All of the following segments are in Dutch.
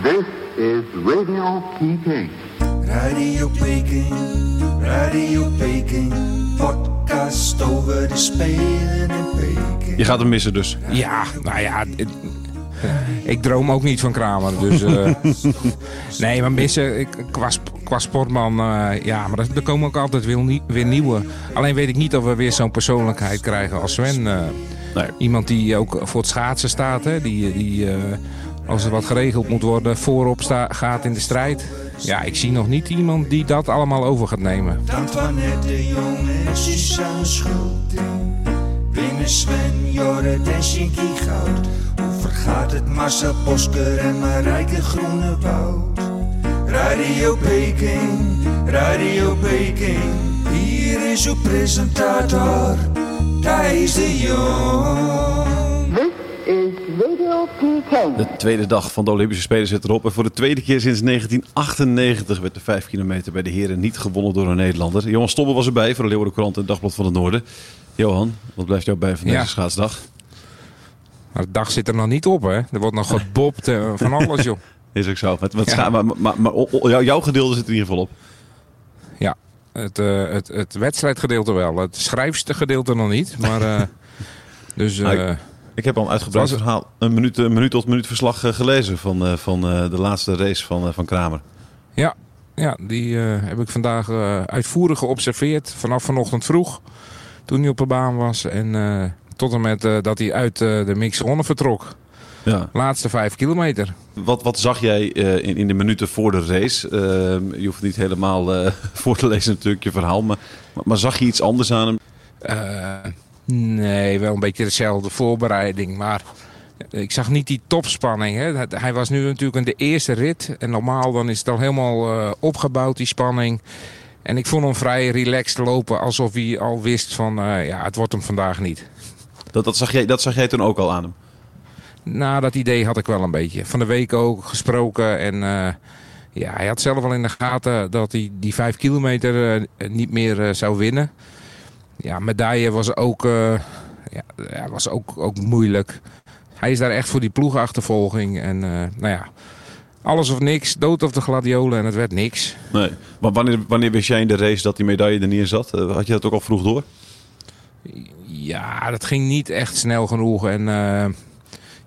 This is Radio PK. Radio Peking, Radio Peking, podcast over de Spelen in Peking. Je gaat hem missen dus. Ja, nou ja. het- ik droom ook niet van Kramer. Dus, eh, nee, maar missen ik, qua, sp- qua sportman. eh, ja, maar er, komen ook altijd weer, nie- weer nieuwe. Alleen weet ik niet of we weer zo'n persoonlijkheid krijgen als Sven. eh. Nee. Iemand die ook voor het schaatsen staat. Hè? Die, die eh, als er wat geregeld moet worden, voorop gaat in de strijd. Ja, ik zie nog niet iemand die dat allemaal over gaat nemen. Antoinette de Jong en Suzanne Schulting. Winnen Sven, Jorrit en Shinky Goud. Hoe vergaat het Marcel Bosker en Marijke Groenewoud? Radio Peking, Radio Peking. Hier is uw presentator, Thijs de Jong. De tweede dag van de Olympische Spelen zit erop. En voor de tweede keer sinds 1998 werd de 5 kilometer bij de heren niet gewonnen door een Nederlander. Johan Stobbel was erbij voor de Leeuwardenkrant en Dagblad van het Noorden. Johan, wat blijft jou bij van deze Ja. schaatsdag? Maar de dag zit er nog niet op, hè? Er wordt nog gebobt en van alles, joh. Is ook zo. Met, met Ja. scha- maar maar, maar o- o- jou- jouw gedeelte zit er in ieder geval op. Ja, het, eh, het, het wedstrijdgedeelte wel. Het schrijfste gedeelte nog niet. Maar, eh, dus Ah, eh, Ik heb al een uitgebreid verhaal, een minuut, een minuut tot minuut verslag eh, gelezen van, eh, van eh, de laatste race van, van Kramer. ja, ja, die heb ik vandaag uitvoerig geobserveerd. Vanaf vanochtend vroeg, toen hij op de baan was. En tot en met dat hij uit de mix ronde vertrok. Ja. Laatste vijf kilometer. Wat, wat zag jij in, in de minuten voor de race? Eh, je hoeft niet helemaal voor te lezen natuurlijk je verhaal. Maar, maar, maar zag je iets anders aan hem? Eh, nee, wel een beetje dezelfde voorbereiding. Maar ik zag niet die topspanning. Hè. Hij was nu natuurlijk in de eerste rit. En normaal dan is het al helemaal eh, opgebouwd, die spanning. En ik vond hem vrij relaxed lopen. Alsof hij al wist van, eh, ja, het wordt hem vandaag niet. Dat, dat, zag jij, dat zag jij toen ook al aan hem. Nou, dat idee had ik wel een beetje. Van de week ook gesproken. En eh, ja, hij had zelf al in de gaten dat hij die vijf kilometer eh, niet meer eh, zou winnen. Ja, medaille was ook, eh, ja, was ook, ook moeilijk. Hij is daar echt voor die ploegachtervolging. En eh, nou ja, alles of niks. Dood of de gladiolen. En het werd niks. Nee. Maar wanneer, wanneer wist jij in de race dat die medaille er neer zat? Eh, had je dat ook al vroeg door? Ja, dat ging niet echt snel genoeg. En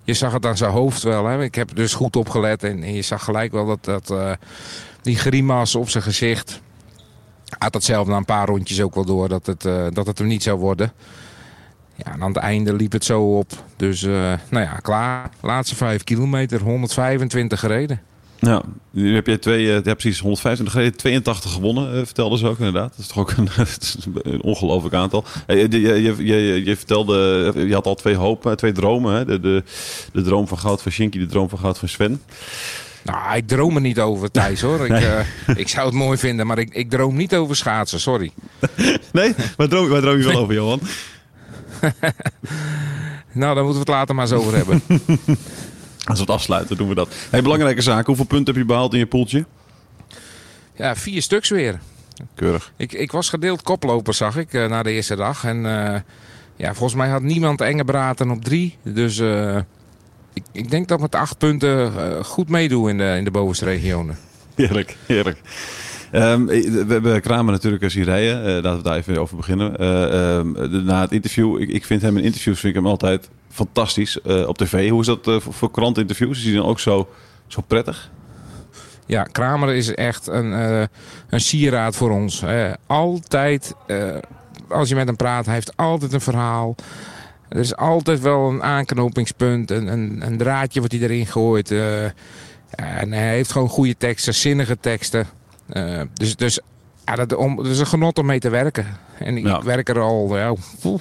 je zag het aan zijn hoofd wel. Hè. Ik heb dus goed opgelet. En, en je zag gelijk wel dat, dat die grimas op zijn gezicht. Had dat zelf na een paar rondjes ook wel door dat het, eh, dat het hem niet zou worden. Ja, aan het einde liep het zo op. Dus eh, nou ja, klaar. Laatste vijf kilometer, 125 gereden. Ja, nu heb je twee, eh, ja, precies 125 gereden, 82 gewonnen, vertelde ze ook inderdaad. Dat is toch ook een, ongelooflijk aantal. Je, je, je, je, vertelde, je had al twee eh, twee dromen. De, de, de droom van goud van Shinky, de droom van goud van Sven. Nou, ik droom er niet over, Thijs hoor. Ik, eh, ik zou het mooi vinden, maar ik, ik droom niet over schaatsen, sorry. Nee, waar droom, waar droom je wel over, Johan? Nou, daar moeten we het later maar eens over hebben. Als we het afsluiten, doen we dat. Hey, belangrijke zaak, hoeveel punten heb je behaald in je poeltje? Ja, vier stuks weer. Keurig. Ik, ik was gedeeld koploper, zag ik, eh, na de eerste dag. En eh, ja, volgens mij had niemand Engebraten op drie. Dus ik, ik denk dat met acht punten eh, goed meedoen in de, in de bovenste regionen. Heerlijk, heerlijk. Ehm, we hebben Kramer natuurlijk zien rijden. Eh, laten we daar even over beginnen. Eh, ehm, de- na het interview, ik, ik vind hem in interviews vind ik hem altijd fantastisch eh, op tv. Hoe is dat eh, voor, voor krantinterviews? Is hij dan ook zo, zo prettig? Ja, Kramer is echt een, eh, een sieraad voor ons. altijd, eh, als je met hem praat, hij heeft altijd een verhaal. Er is altijd wel een aanknopingspunt, een, een, een draadje wat hij erin gooit. eh. en hij heeft gewoon goede teksten, zinnige teksten. Eh, dus dus ja, dat, om, is een genot om mee te werken. En ik, Ja. werk er al ja, poeh,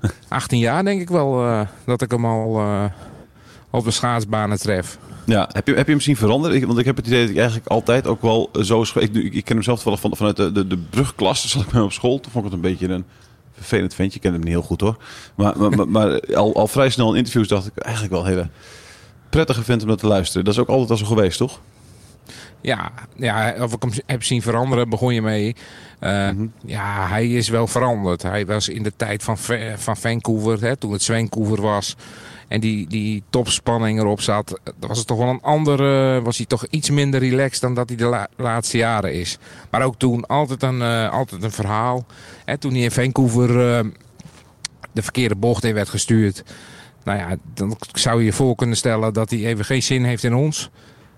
18 jaar denk ik wel eh, dat ik hem al op de schaatsbanen tref. Ja, heb je, heb je hem zien veranderen? Ik, want ik heb het idee dat ik eigenlijk altijd ook wel zo. Ik, ik ken hem zelf wel van, vanuit de, de, de brugklas. Zat ik hem op school. Toen vond ik het een beetje een vervelend ventje. Ik ken hem niet heel goed hoor. Maar, maar, maar, maar al, al vrij snel in interviews dacht ik eigenlijk wel een hele prettige vent om naar te luisteren. Dat is ook altijd al zo geweest, toch? Ja, ja, of ik hem heb zien veranderen, begon je mee. Uh, Ja, hij is wel veranderd. Hij was in de tijd van, Va- van Vancouver, hè, toen het Vancouver was. En die, die topspanning erop zat. Was het toch wel een andere. Was hij toch iets minder relaxed dan dat hij de la- laatste jaren is. Maar ook toen altijd een, eh, altijd een verhaal. Hè, toen hij in Vancouver eh, de verkeerde bocht in werd gestuurd. Nou ja, dan zou je je voor kunnen stellen dat hij even geen zin heeft in ons.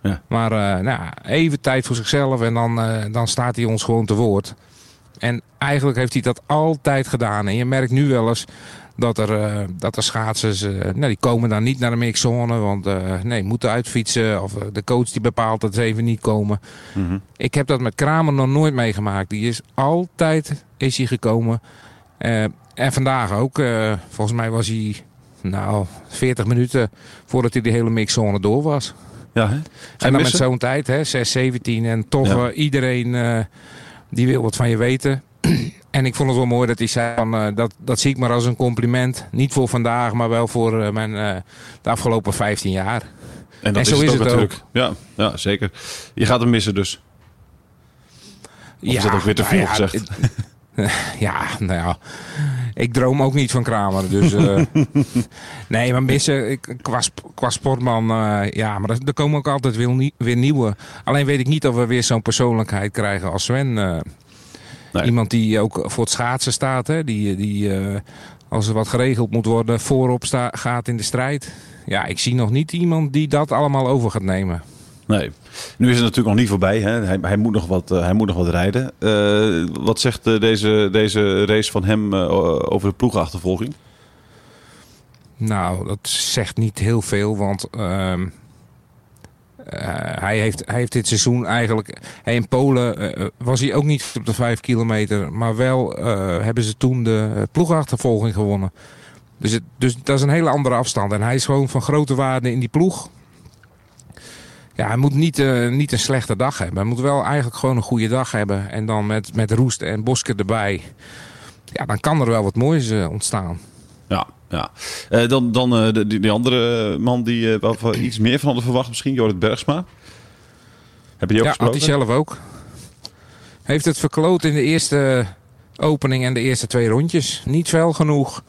Ja. Maar eh, nou, even tijd voor zichzelf en dan, dan staat hij ons gewoon te woord. En eigenlijk heeft hij dat altijd gedaan. En je merkt nu wel eens dat er, eh, dat er schaatsers, eh, nou, die komen dan niet naar de mixzone. Want eh, nee, moeten uitfietsen. Of de coach die bepaalt dat ze even niet komen. Mhm. Ik heb dat met Kramer nog nooit meegemaakt. Die is altijd is hij gekomen. En vandaag ook. volgens mij was hij nou 40 minuten voordat hij de hele mixzone door was. Ja, hè? En dan met zo'n tijd, hè, 6, 17. En toch Ja. iedereen die wil wat van je weten. En ik vond het wel mooi dat hij zei, van, eh, dat, dat zie ik maar als een compliment. Niet voor vandaag, maar wel voor eh, mijn, eh, de afgelopen 15 jaar. En dat En is zo het is ook het natuurlijk. Ja, ja, zeker. Je gaat hem missen dus. Of is dat ook weer te nou veel ja, gezegd? het- Ja, nou ja. Ik droom ook niet van Kramer. Dus, nee, maar missen, ik, qua, sp- qua sportman, ja, maar er, komen ook altijd weer, nie- weer nieuwe. Alleen weet ik niet of we weer zo'n persoonlijkheid krijgen als Sven. eh. Nee. Iemand die ook voor het schaatsen staat, hè, die, die eh, als er wat geregeld moet worden, voorop gaat in de strijd. Ja, ik zie nog niet iemand die dat allemaal over gaat nemen. Nee. Nu is het natuurlijk nog niet voorbij. Hè? Hij, hij, moet nog wat, eh, hij moet nog wat rijden. Eh, wat zegt deze, deze race van hem over de ploegachtervolging? Nou, dat zegt niet heel veel, want eh, hij, heeft, hij heeft dit seizoen eigenlijk... Hij in Polen eh, was hij ook niet op de 5 kilometer, maar wel eh, hebben ze toen de eh, ploegachtervolging gewonnen. Dus, het, dus dat is een hele andere afstand. En hij is gewoon van grote waarde in die ploeg. Ja, hij moet niet, eh, niet een slechte dag hebben. Hij moet wel eigenlijk gewoon een goede dag hebben. En dan met, met Roest en Bosker erbij. Ja, dan kan er wel wat moois eh, ontstaan. Ja, ja. Eh, dan dan de, die, die andere man die, eh, waar we iets meer van hadden verwacht misschien, Jorrit Bergsma. Heb je die ook Ja, had gesproken? hij zelf ook. Heeft het verkloot in de eerste opening en de eerste twee rondjes. Niet fel genoeg.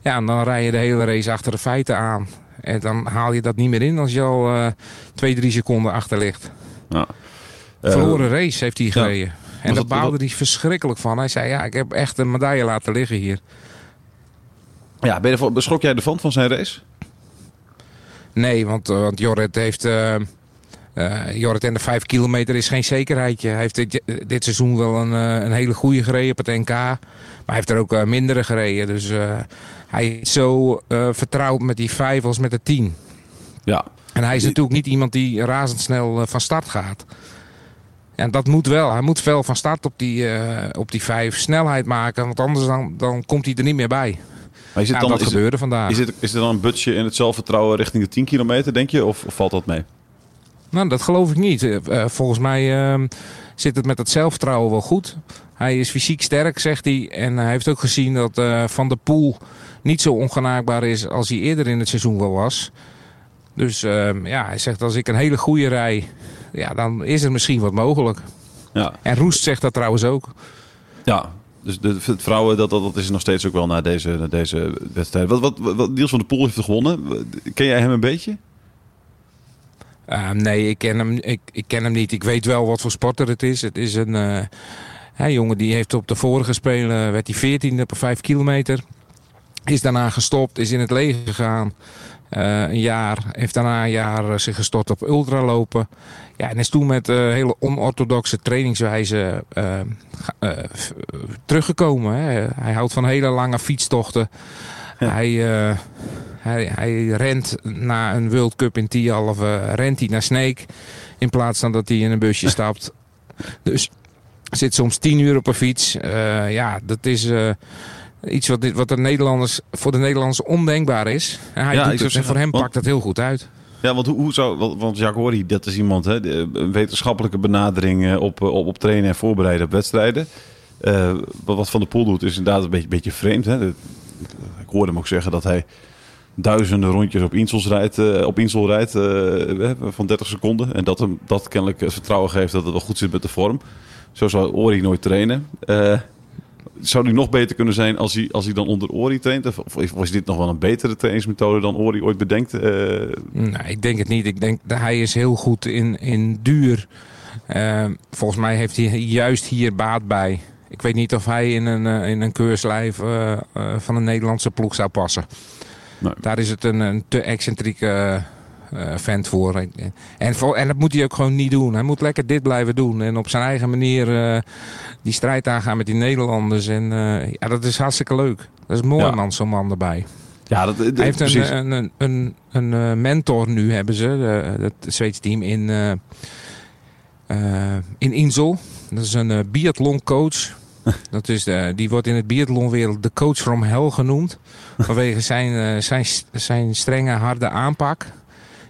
Ja, en dan rij je de hele race achter de feiten aan. En dan haal je dat niet meer in als je al eh, twee, drie seconden achter ligt. Ja. Verloren race heeft hij gereden. En daar dat- baalde dat- hij verschrikkelijk van. Hij zei, ja, ik heb echt een medaille laten liggen hier. Ja, ben je beschrok jij ervan, van zijn race? Nee, want, eh, want Jorrit heeft... eh, Jorrit en de 5 kilometer is geen zekerheidje. Hij heeft dit, dit seizoen wel een, een hele goede gereden op het NK. Maar hij heeft er ook eh, mindere gereden. Dus hij is zo vertrouwd met die 5 als met de 10. Ja. En hij is natuurlijk niet iemand die razendsnel van start gaat. En dat moet wel. Hij moet wel van start op die, op die 5 snelheid maken. Want anders dan, dan komt hij er niet meer bij. Maar is het dan, dat is, het- vandaag. is, het, is er dan een budget in het zelfvertrouwen richting de 10 kilometer, denk je? Of, of valt dat mee? Nou, dat geloof ik niet. Eh, eh, volgens mij ehm, zit het met het zelfvertrouwen wel goed. Hij is fysiek sterk, zegt hij. En hij heeft ook gezien dat eh, Van der Poel niet zo ongenaakbaar is als hij eerder in het seizoen wel was. Dus ehm, ja, hij zegt als ik een hele goede rij, ja, dan is er misschien wat mogelijk. Ja. En Roest zegt dat trouwens ook. Ja, dus de, het vrouwen, dat, dat, is nog steeds ook wel na deze, deze wedstrijd. Wat, wat, wat, Niels van der Poel heeft gewonnen. Ken jij hem een beetje? Eh, nee, ik ken, hem, ik, ik ken hem niet. Ik weet wel wat voor sporter het is. Het is een eh, jongen die heeft op de vorige spelen, werd hij 14e op 5 kilometer. Is daarna gestopt, is in het leger gegaan. Eh, een jaar, heeft daarna een jaar eh, zich gestort op ultralopen. Ja, en is toen met eh, hele onorthodoxe trainingswijze teruggekomen. Hè. Hij houdt van hele lange fietstochten. Hij, hij, hij rent na een World Cup in Tialf, eh rent hij naar Sneek. In plaats van dat hij in een busje stapt. Dus zit soms tien uur op een fiets. Ja, dat is iets wat, wat de Nederlanders, voor de Nederlanders ondenkbaar is. En hij Ja, doet. En voor hem want- pakt dat heel goed uit. Ja, want hoe, hoe zou... Want, Jacques Horry, dat is iemand, hè, de- een wetenschappelijke benadering eh, op, eh, op, op trainen en voorbereiden op wedstrijden. Eh, wat, Van der Poel doet is inderdaad een beetje, beetje vreemd. Hè? Ik hoorde hem ook zeggen dat hij duizenden rondjes op Insels rijdt, eh, op Insel rijdt eh, van 30 seconden. En dat hem dat kennelijk het vertrouwen geeft dat het wel goed zit met de vorm. Zo zou Ori nooit trainen. Zou hij nog beter kunnen zijn als hij, als hij dan onder Ori traint? Of, of was dit nog wel een betere trainingsmethode dan Ori ooit bedenkt? Nee, ik denk het niet. Ik denk dat hij is heel goed in, in duur. Eh, volgens mij heeft hij juist hier baat bij. Ik weet niet of hij in een, eh, in een keurslijf van een Nederlandse ploeg zou passen. Nee. Daar is het een, een te excentrieke vent voor. En, voor. en dat moet hij ook gewoon niet doen. Hij moet lekker dit blijven doen. En op zijn eigen manier eh, die strijd aangaan met die Nederlanders. En eh, ja, dat is hartstikke leuk. Dat is mooi Ja. man, zo'n man erbij. ja, dat, Hij heeft precies. een, een, een, een, eh, mentor nu, hebben ze, het Zweedse team in, eh eh, in Insel. Dat is een eh, biathloncoach. Dat is de, die wordt in het biathlonwereld de coach from hell genoemd. Vanwege zijn, eh, zijn, zijn strenge, harde aanpak.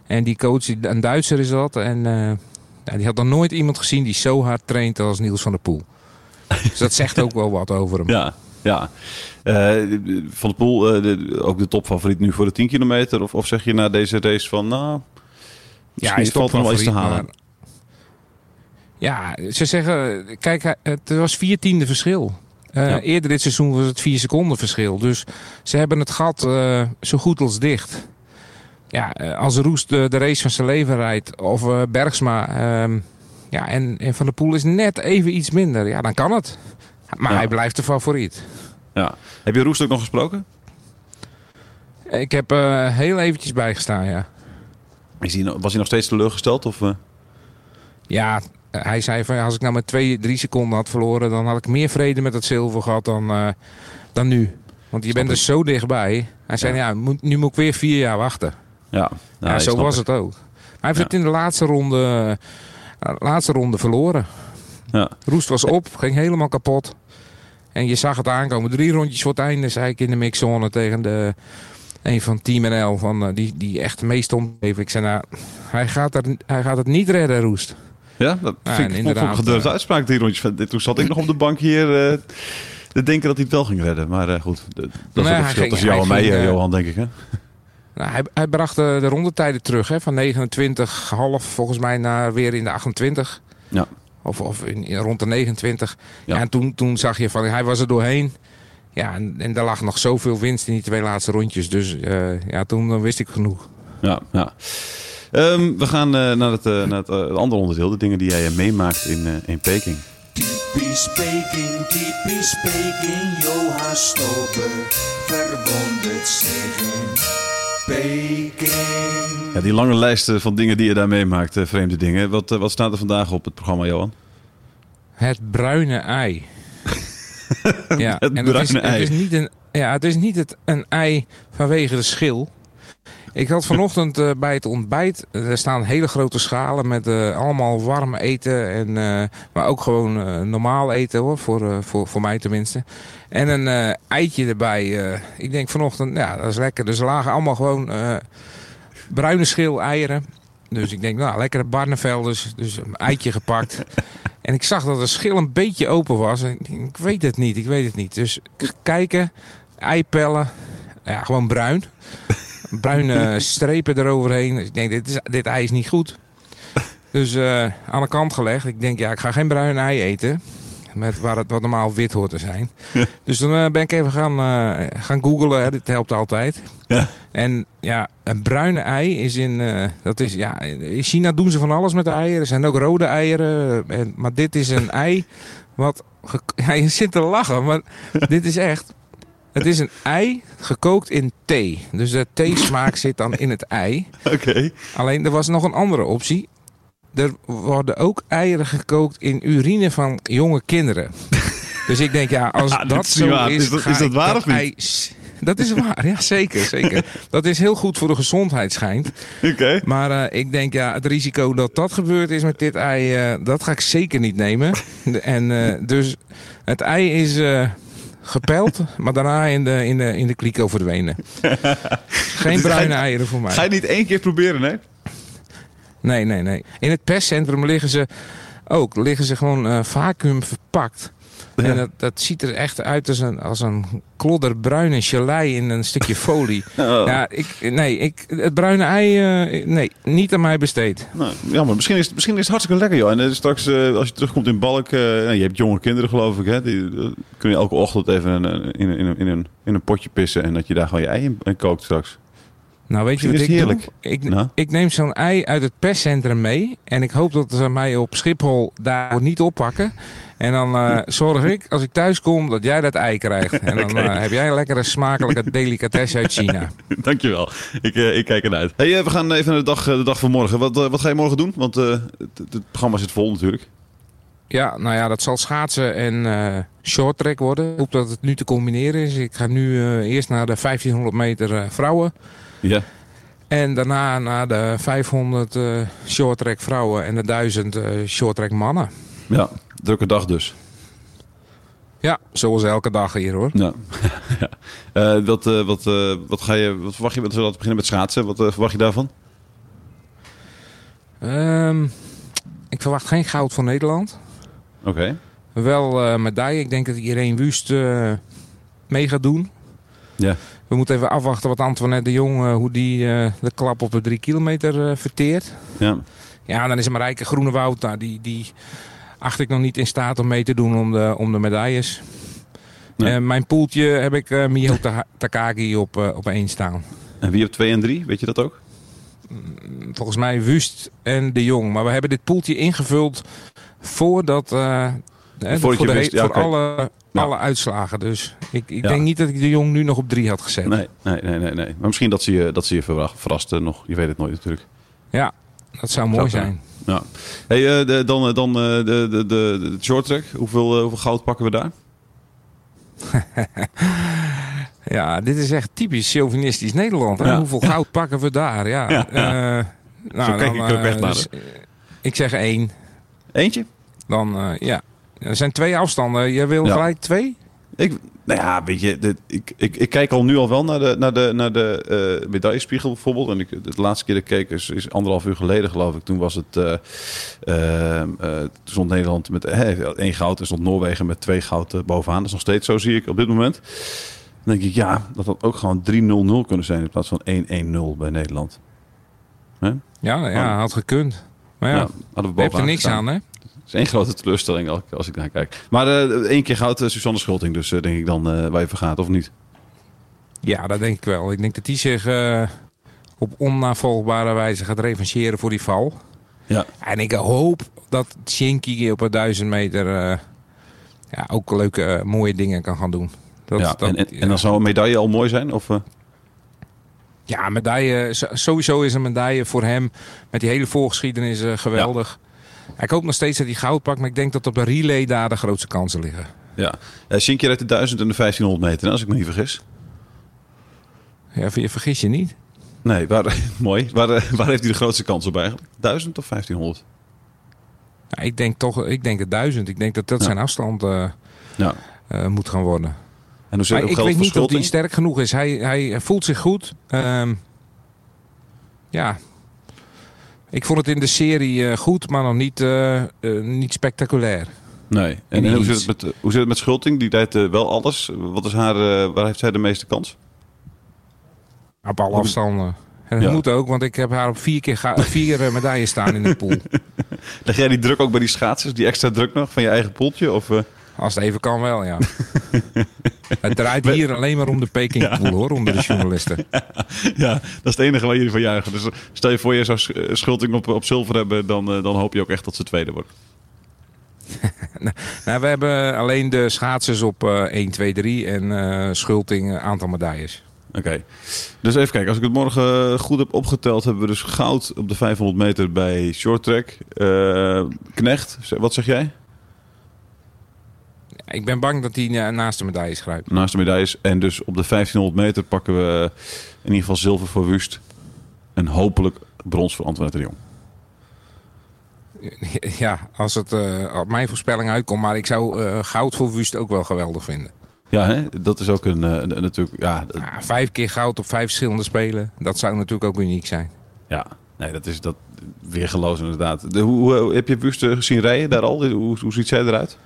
En die coach, een Duitser is dat. En eh, die had nog nooit iemand gezien die zo hard traint als Niels van der Poel. Dus dat zegt ook wel wat over hem. Ja, ja. Eh, van de Poel, eh, de- ook de topfavoriet nu voor de 10 kilometer? Of, of zeg je na deze race van, nou, Ja, hij is valt er nog wel iets te halen? maar- Ja, ze zeggen, kijk, het was vier tiende verschil. Ja. Eerder dit seizoen was het vier seconden verschil. Dus ze hebben het gat zo goed als dicht. Ja, eh, als Roest de, de race van zijn leven rijdt, of eh, Bergsma, ehm, ja, en, en Van der Poel is net even iets minder, ja, dan kan het. Maar Ja. hij blijft de favoriet. Ja. Heb je Roest ook nog gesproken? Ik heb eh, heel eventjes bijgestaan, ja. Is hij, was hij nog steeds teleurgesteld? Of, eh? Ja, hij zei van ja, als ik nou met twee, drie seconden had verloren, dan had ik meer vrede met het zilver gehad dan, eh, dan nu. Want je bent er zo dichtbij. Hij zei ja, moet, nu moet ik weer vier jaar wachten. Ja, ja, zo was het ook. Hij heeft het in de laatste ronde, eh, laatste ronde verloren. Ja. Roest was op, ging helemaal kapot. En je zag het aankomen. Drie rondjes voor het einde zei ik in de mixzone tegen de, een van Team NL. Van, eh, die, die echt mee stond. even. Ik zei nou, hij gaat, er, hij gaat het niet redden, Roest. Ja, dat Ja, vind ik een gedurfde eh, uitspraak, die rondjes. Toen zat ik nog op de bank hier eh, te denken dat hij het wel ging redden. Maar eh, goed, dat is ook het verschil tussen jou en mij, eh, eh, Johan, denk ik. Hè? Nou, hij, hij bracht de, de rondetijden terug. Hè, van 29, half volgens mij naar weer in de 28. Ja. Of, of in, in- rond de 29. Ja. Ja. en toen, toen zag je van hij was er doorheen. Ja, en, en er lag nog zoveel winst in die twee laatste rondjes. Dus eh, ja, toen eh, wist ik genoeg. Ja, ja. Ehm, we gaan eh, naar, het, naar het, andere onderdeel. De dingen die jij meemaakt in, eh, in Peking. Typisch Peking, typisch Peking, Johan Stober verwondert zich in Peking. Ja, die lange lijst eh, van dingen die je daar meemaakt, eh, vreemde dingen. Wat, eh, wat staat er vandaag op het programma, Johan? Het bruine ei. ja, Het en het is, bruine ei. Het is niet een, ja, het is niet het, een ei vanwege de schil. Ik had vanochtend eh, bij het ontbijt, eh, er staan hele grote schalen met eh, allemaal warm eten. En, maar ook gewoon normaal eten hoor, voor, voor, voor mij tenminste. En een eitje erbij. ik denk vanochtend, ja dat is lekker. Dus er lagen allemaal gewoon bruine schil eieren. Dus ik denk, nou lekkere Barnevelders. Dus een eitje gepakt. En ik zag dat de schil een beetje open was. En ik, weet het niet, ik weet het niet. Dus kijken, ei pellen. Ja, gewoon bruin. Bruine strepen eroverheen. Dus ik denk, dit, is, dit ei is niet goed. Dus eh, aan de kant gelegd. Ik denk, ja, ik ga geen bruin ei eten. Met waar het wat normaal wit hoort te zijn. Dus dan eh, ben ik even gaan, eh, gaan googlen. Hè. Dit helpt altijd. Ja. En ja, een bruine ei is in, dat is, ja, in China doen ze van alles met de eieren. Er zijn ook rode eieren. En, maar dit is een ei wat, ja, je zit te lachen, maar dit is echt. Het is een ei gekookt in thee. Dus de theesmaak zit dan in het ei. Oké. Alleen er was nog een andere optie. Er worden ook eieren gekookt in urine van jonge kinderen. Dus ik denk, ja, als Ah, dat is zo waar. is, Is dat- is dat waar of niet? ei Dat is waar, ja zeker, zeker. Dat is heel goed voor de gezondheid schijnt. Oké. Maar eh, ik denk, ja, het risico dat dat gebeurd is met dit ei, eh, dat ga ik zeker niet nemen. En eh, dus het ei is gepeld, maar daarna in de, in de, in de kliko verdwenen. Geen Dus bruine eieren voor mij. Ga je niet één keer proberen, hè? Nee, nee, nee. In het perscentrum liggen ze ook liggen ze gewoon eh vacuüm verpakt. En dat, dat ziet er echt uit als een, als een klodder bruine gelei in een stukje folie. Oh. Ja, ik, nee, ik, het bruine ei, eh, nee, niet aan mij besteed. Nou, jammer. Misschien is, misschien is het hartstikke lekker, joh. En straks, eh, als je terugkomt in Balk... eh, nou, je hebt jonge kinderen, geloof ik, hè? Die kun je elke ochtend even in, een- in, in, in, een, in een potje pissen... en dat je daar gewoon je ei in, in kookt straks. Nou, weet je wat ik doe? Ik, Nou? ik neem zo'n ei uit het perscentrum mee. En ik hoop dat ze mij op Schiphol daar niet oppakken. En dan eh, zorg ik, als ik thuis kom, dat jij dat ei krijgt. En dan eh, heb jij een lekkere smakelijke delicatesse uit China. Dankjewel. Ik, eh, ik kijk ernaar uit. Hey, we gaan even naar de dag, de dag van morgen. Wat, wat ga je morgen doen? Want het, het programma zit vol natuurlijk. Ja, nou ja, dat zal schaatsen en short track worden. Ik hoop dat het nu te combineren is. Ik ga nu eerst naar de 1500 meter vrouwen. Ja. En daarna naar de 500 eh short track vrouwen en de 1000 eh short track mannen. Ja, drukke dag dus. Ja, zoals elke dag hier hoor. Ja. Eh, wat, eh, wat, eh, wat, ga je, wat verwacht je? We beginnen met schaatsen. Wat eh, verwacht je daarvan? Ehm, ik verwacht geen goud voor Nederland. Oké. Wel eh medaille. Ik denk dat Irene Wust eh, mee gaat doen. Ja. We moeten even afwachten wat Antoinette de Jong, eh, hoe die eh, de klap op de drie kilometer eh, verteert. Ja. Ja, dan is Marijke Groenewoud, nou, die, die acht ik nog niet in staat om mee te doen om de, om de medailles. Nee. Eh, mijn poeltje heb ik Miho Ta- Takagi op, op één staan. En wie hebt 2 en 3? Weet je dat ook? Volgens mij Wust en de Jong. Maar we hebben dit poeltje ingevuld voordat... voor de, wist, he- ja, voor alle, Ja. alle uitslagen. Dus ik, ik Ja. denk niet dat ik de Jong nu nog op drie had gezet. Nee, nee, nee, nee, nee. Maar misschien dat ze je, dat ze je verra- verrast eh, nog. Je weet het nooit natuurlijk. Ja, dat zou mooi Zou zijn. Ja. Hey, eh, dan, eh, dan eh, de, de, de, short track. Hoeveel, hoeveel goud pakken we daar? Ja, dit is echt typisch chauvinistisch Nederland. Hè? Hoeveel goud pakken we daar? Ja, nou, Zo kijk ik dan, er ook echt naar. dus, ik zeg één. Eentje? Dan, ja. Er zijn twee afstanden. Jij wil Ja. gelijk twee? Ik, nou ja, weet je, dit- ik, ik, ik kijk al nu al wel naar de, naar de, naar de eh, medaillespiegel bijvoorbeeld. En ik, de laatste keer dat ik keek is, is anderhalf uur geleden geloof ik. Toen was het, eh, toen stond Nederland met één goud en stond Noorwegen met twee goud bovenaan. Dat is nog steeds zo, zie ik op dit moment. Dan denk ik, ja, dat had ook gewoon 3-0-0 kunnen zijn in plaats van 1-1-0 bij Nederland. Hè? Ja, ja had gekund. Maar ja, Ja, hadden we je bovenaan er niks aan, hè? Is één grote teleurstelling als ik, als ik naar kijk. Maar eh, één keer goud uh, Suzanne Schulting, dus eh, denk ik dan waar je voor gaat, of niet? Ja, dat denk ik wel. Ik denk dat die zich op onnavolgbare wijze gaat revancheren voor die val. Ja. En ik hoop dat Shinky op een duizend meter ja, ook leuke, mooie dingen kan gaan doen. Dat, ja. dat- en, en, en dan zou een medaille al mooi zijn? Of? Ja, medaille. Sowieso is een medaille voor hem met die hele voorgeschiedenis geweldig. Ik hoop nog steeds dat hij goud pakt, maar ik denk dat op de relay daar de grootste kansen liggen. Ja. Uh, Shinky rijdt de 1000 en de 1500 meter, als ik me niet vergis. Ja, je vergis je niet. Nee, waar, mooi. Waar, eh, waar heeft hij de grootste kans op eigenlijk? 1000 of 1500? Ja, ik denk toch, ik denk de duizend. Ik denk dat dat Ja. zijn afstand eh, Ja. eh, moet gaan worden. En hoe zit Maar het ik weet niet of hij sterk genoeg is. Hij, hij voelt zich goed. Ehm, ja. Ik vond het in de serie eh, goed, maar nog niet, eh, eh, niet spectaculair. Nee. En, hoe, zit het met, hoe zit het met Schulting? Die eh, wel alles. Wat is haar, eh, waar heeft zij de meeste kans? Op alle afstanden. En dat Ja. moet ook, want ik heb haar op vier keer ga- vier medailles staan in de pool. Leg jij die druk ook bij die schaatsers? Die extra druk nog van je eigen poeltje? Of, eh? Als het even kan wel, ja. het draait hier alleen maar om de Peking pool hoor, onder de journalisten. ja, dat is het enige waar jullie van juichen. Dus eh, stel je voor je zou eh, Schulting op, op zilver hebben, dan, eh, dan hoop je ook echt dat ze tweede wordt. Nou, we hebben alleen de schaatsers op eh 1, 2, 3 en eh Schulting een aantal medailles. Oké. Dus even kijken. Als ik het morgen goed heb opgeteld, hebben we dus goud op de 500 meter bij short track. Knecht, wat zeg jij? Ik ben bang dat hij eh, naast de medailles grijpt. Naast de medailles. En dus op de 1500 meter pakken we in ieder geval zilver voor Wust. En hopelijk brons voor Antoinette de Jong. Ja, als het eh, op mijn voorspelling uitkomt. Maar ik zou eh, goud voor Wust ook wel geweldig vinden. Ja, hè? dat is ook een, eh, natuurlijk... Ja, vijf keer goud op vijf verschillende spelen. Dat zou natuurlijk ook uniek zijn. ja. Nee, dat is dat weergeloos inderdaad. De, hoe, hoe- heb je Wust eh, gezien rijden daar al? Hoe, hoe ziet zij eruit?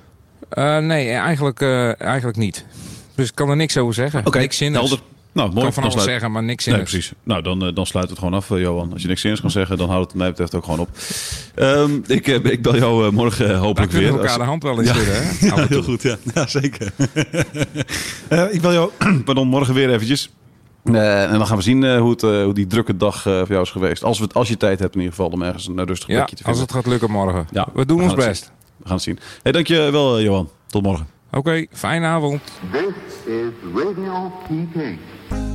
Eh, nee, eigenlijk, eh, eigenlijk niet. Dus ik kan er niks over zeggen. niks zinnigs. helder. Nou, Ik mooi. kan van alles sluit- zeggen, maar niks Nee, zinnigs. precies. Nou, dan, eh, dan sluit het gewoon af, Johan. Als je niks zinnigs kan zeggen, dan houdt het mij betreft ook gewoon op. Ehm, ik, ik bel jou morgen hopelijk kunnen we weer. elkaar Als- de hand wel in Ja. hè? Ja, heel goed. Ja, ja zeker. Ik bel jou pardon, morgen weer eventjes. En dan gaan we zien hoe, het, hoe die drukke dag voor jou is geweest. Als, we, als je tijd hebt in ieder geval om ergens een rustig Ja, plekje te als vinden. het gaat lukken morgen. Ja, we doen we ons best. We gaan het zien. Hey, dankjewel eh, Johan. Tot morgen. Oké, fijne avond. This is Radio Peking.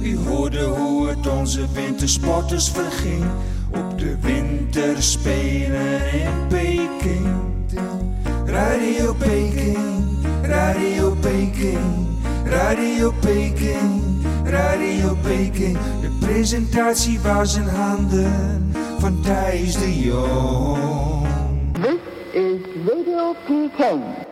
U hoorde hoe het onze wintersporters verging op de winterspelen in Peking. Radio Peking, Radio Peking, Radio Peking, Radio Peking. De presentatie was in handen van Thijs de Jong. This is Radio Peking.